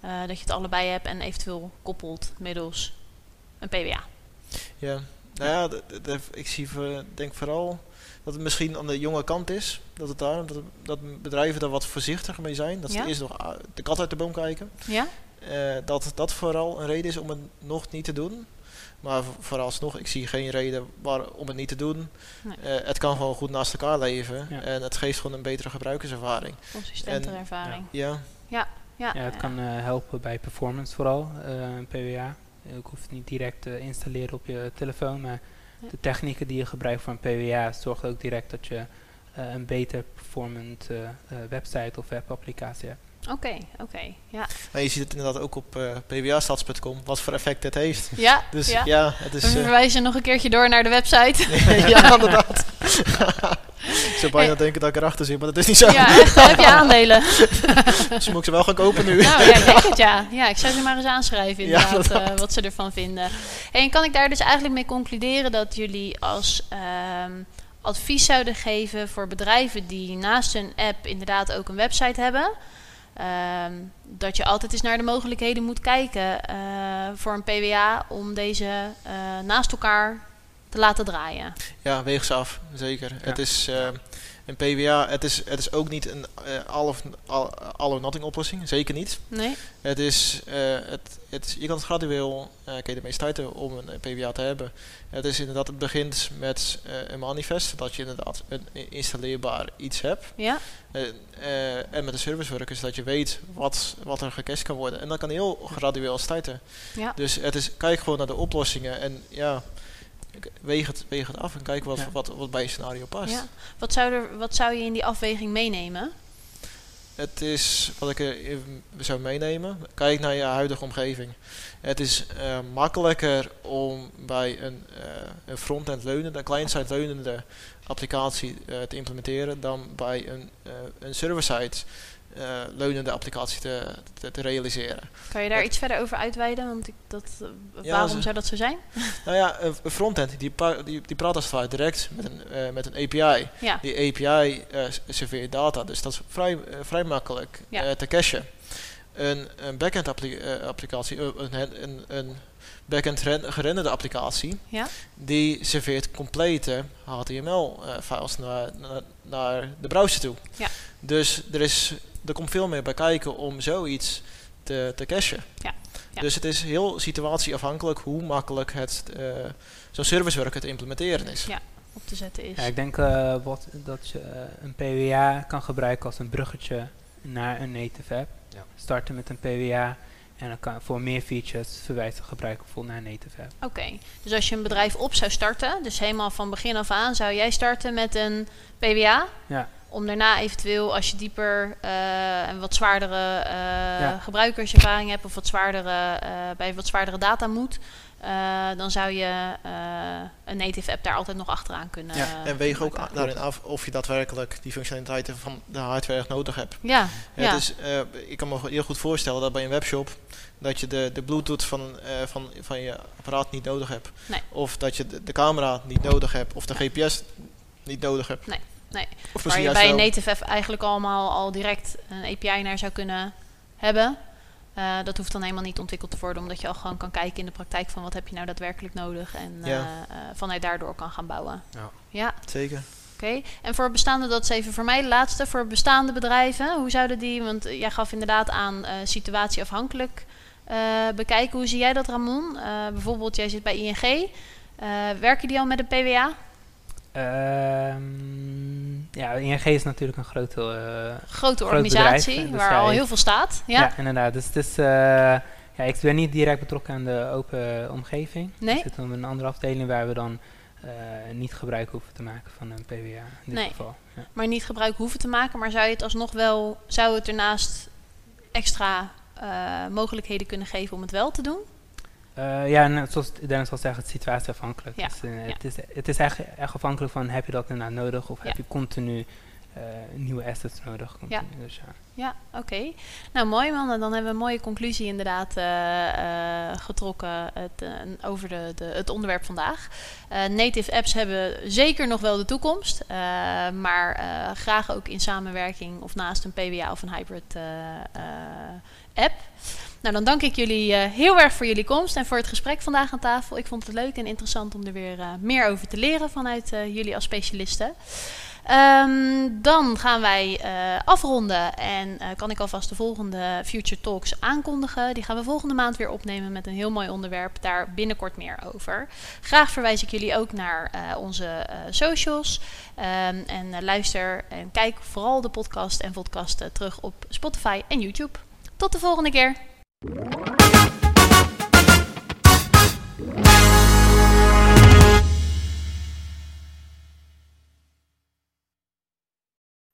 S1: eh, dat je het allebei hebt en eventueel koppelt middels een PWA.
S2: Ja, nou ja, ik zie voor, denk vooral dat het misschien aan de jonge kant is. Dat, het daar, dat, dat bedrijven daar wat voorzichtiger mee zijn. Dat ze
S1: Ja.
S2: eerst nog ah, de kat uit de boom kijken.
S1: Ja?
S2: Eh, dat dat vooral een reden is om het nog niet te doen. Maar vo- vooralsnog, ik zie geen reden waar, om het niet te doen.
S1: Nee.
S2: Eh, het kan gewoon goed naast elkaar leven.
S3: Ja.
S2: en het geeft gewoon een betere gebruikerservaring.
S1: Consistentere
S2: En-
S1: ervaring.
S2: Ja,
S1: Ja,
S3: Ja, het
S1: ja.
S3: kan eh, helpen bij performance vooral, eh PWA. Ik hoef het niet direct te installeren op je telefoon, maar
S1: Ja.
S3: de technieken die je gebruikt voor een PWA zorgt ook direct dat je eh, een beter performant website of webapplicatie hebt.
S1: Oké, oké. Ja,
S2: en je ziet het inderdaad ook op eh pwastads.com, wat voor effect dit heeft.
S1: ja,
S2: Dus
S1: ja.
S2: ja, het is...
S1: We
S2: eh,
S1: verwijzen nog een keertje door naar de website.
S2: ja, inderdaad. ik zou bijna denken dat ik erachter zit, maar dat is niet zo.
S1: ja, echt, heb je aandelen.
S2: Dus moet ik ze wel gaan kopen nu.
S1: Nou, ja, ik denk het ja. Ja, ik zou ze maar eens aanschrijven inderdaad. eh, wat ze ervan vinden. En kan ik daar dus eigenlijk mee concluderen dat jullie als ehm, advies zouden geven voor bedrijven die naast hun app inderdaad ook een website hebben? Ehm, dat je altijd eens naar de mogelijkheden moet kijken eh, voor een PWA om deze eh, naast elkaar te laten draaien.
S2: Ja, weeg ze af, zeker. Het is eh, een PWA, het is, het is ook niet een eh, all of all, nothing oplossing, zeker niet.
S1: Nee?
S2: Het is, eh, het, het, je kan het gradueel, eh kun je ermee starten om een, eh, PWA te hebben. Het is inderdaad, het begint met eh, een manifest, dat je inderdaad een installeerbaar iets hebt.
S1: Ja?
S2: Eh, eh, en met de service workers dat je weet wat, wat er gecached kan worden. En dan kan heel gradueel starten.
S1: Ja.
S2: Dus het is, kijk gewoon naar de oplossingen en ja, weeg het, weeg het af en kijk wat,
S3: Ja.
S2: wat, wat bij je scenario past.
S1: ja. Wat, zou er, wat zou je in die afweging meenemen?
S2: Het is wat ik even zou meenemen. Kijk naar je huidige omgeving. Het is eh, makkelijker om bij een, eh een front-end leunende, een client-side leunende applicatie eh, te implementeren dan bij een, eh een server-side eh, leunende applicatie te, te, te realiseren.
S1: Kan je daar iets verder over uitweiden? Want ik, dat, eh,
S2: Ja,
S1: waarom
S2: ze-
S1: zou dat zo zijn?
S2: Nou ja, een frontend die, die, die praat als ware direct met een, eh, met een API.
S1: Ja,
S2: Die API eh, serveert data, dus dat is vrij, eh, vrij makkelijk
S1: Ja.
S2: eh, te cachen. Een, een backend appli- eh, applicatie, eh, een, een, een backend ren- gerenderde applicatie,
S1: ja,
S2: die serveert complete HTML-files naar, naar, naar de browser toe.
S1: Ja.
S2: Dus er, is, er komt veel meer bij kijken om zoiets te, te cachen.
S1: Ja. Ja.
S2: Dus het is heel situatieafhankelijk hoe makkelijk het eh, zo'n service worker te implementeren is.
S1: Ja. op te zetten is.
S3: Ja, ik denk eh, wat, dat je eh, een PWA kan gebruiken als een bruggetje naar een native app.
S4: Ja.
S3: Starten met een PWA en dan kan voor meer features verwijzen gebruiken bijvoorbeeld naar een native app.
S1: Oké, dus als je een bedrijf op zou starten, dus helemaal van begin af aan, zou jij starten met een PWA?
S3: Ja.
S1: Om daarna eventueel, als je dieper eh, en wat zwaardere eh,
S3: Ja.
S1: gebruikerservaring hebt of wat zwaardere, eh, bij wat zwaardere data moet, dan zou je een native app daar altijd nog achteraan kunnen.
S3: Ja,
S2: En weeg ook
S1: maken.
S2: daarin af of je daadwerkelijk die functionaliteiten van de hardware echt nodig hebt.
S1: Ja, ja.
S2: Eh, ik kan me heel goed voorstellen dat bij een webshop dat je de, de bluetooth van, van, van je apparaat niet nodig hebt.
S1: Nee.
S2: Of dat je de, de camera niet nodig hebt. Of de GPS niet nodig hebt.
S1: Nee, nee.
S2: Of
S1: Waar je bij een native app eigenlijk allemaal al direct een API naar zou kunnen hebben. Eh, dat hoeft dan helemaal niet ontwikkeld te worden, omdat je al gewoon kan kijken in de praktijk van wat heb je nou daadwerkelijk nodig en
S2: Ja.
S1: eh, eh, vanuit daardoor kan gaan bouwen.
S4: Ja.
S1: Ja,
S2: Zeker.
S1: oké. En voor bestaande, dat is even voor mij de laatste, voor bestaande bedrijven, hoe zouden die, want jij gaf inderdaad aan situatieafhankelijk bekijken. Hoe zie jij dat, Ramon? Bijvoorbeeld, jij zit bij ING. Werken die al met een PWA?
S3: Ehm, ja, ING is natuurlijk een grote... eh,
S1: Grote
S3: bedrijf,
S1: organisatie,
S3: dus
S1: waar al heel veel staat.
S3: ja.
S1: Ja?
S3: inderdaad. Dus het is... eh, ja, ik ben niet direct betrokken aan de open omgeving.
S1: Nee?
S3: Ik zit in een andere afdeling waar we dan eh, niet gebruik hoeven te maken van een PWA in dit
S1: Nee.
S3: geval. Ja.
S1: maar niet gebruik hoeven te maken. Maar zou je het alsnog wel, zou het ernaast extra mogelijkheden kunnen geven om het wel te doen?
S3: Eh, ja, net zoals Dennis al zegt, het is situatieafhankelijk.
S1: Ja,
S3: Dus, eh,
S1: ja.
S3: het, is, het is echt, echt afhankelijk van heb je dat inderdaad nodig of
S1: Ja.
S3: heb je continu eh, nieuwe assets nodig. Continu. Dus, ja.
S1: Ja, oké. Nou, mooi man. En dan hebben we een mooie conclusie inderdaad getrokken het, over de, de, het onderwerp vandaag. Native apps hebben zeker nog wel de toekomst. maar graag ook in samenwerking of naast een PWA of een hybrid app. Nou, dan dank ik jullie eh, heel erg voor jullie komst en voor het gesprek vandaag aan tafel. Ik vond het leuk en interessant om er weer uh, meer over te leren vanuit uh, jullie als specialisten. Um, dan gaan wij afronden en kan ik alvast de volgende Future Talks aankondigen. Die gaan we volgende maand weer opnemen met een heel mooi onderwerp. Daar binnenkort meer over. Graag verwijs ik jullie ook naar onze socials. Um, en luister en kijk vooral de podcast en podcasten terug op Spotify en YouTube. Tot de volgende keer. Thank you.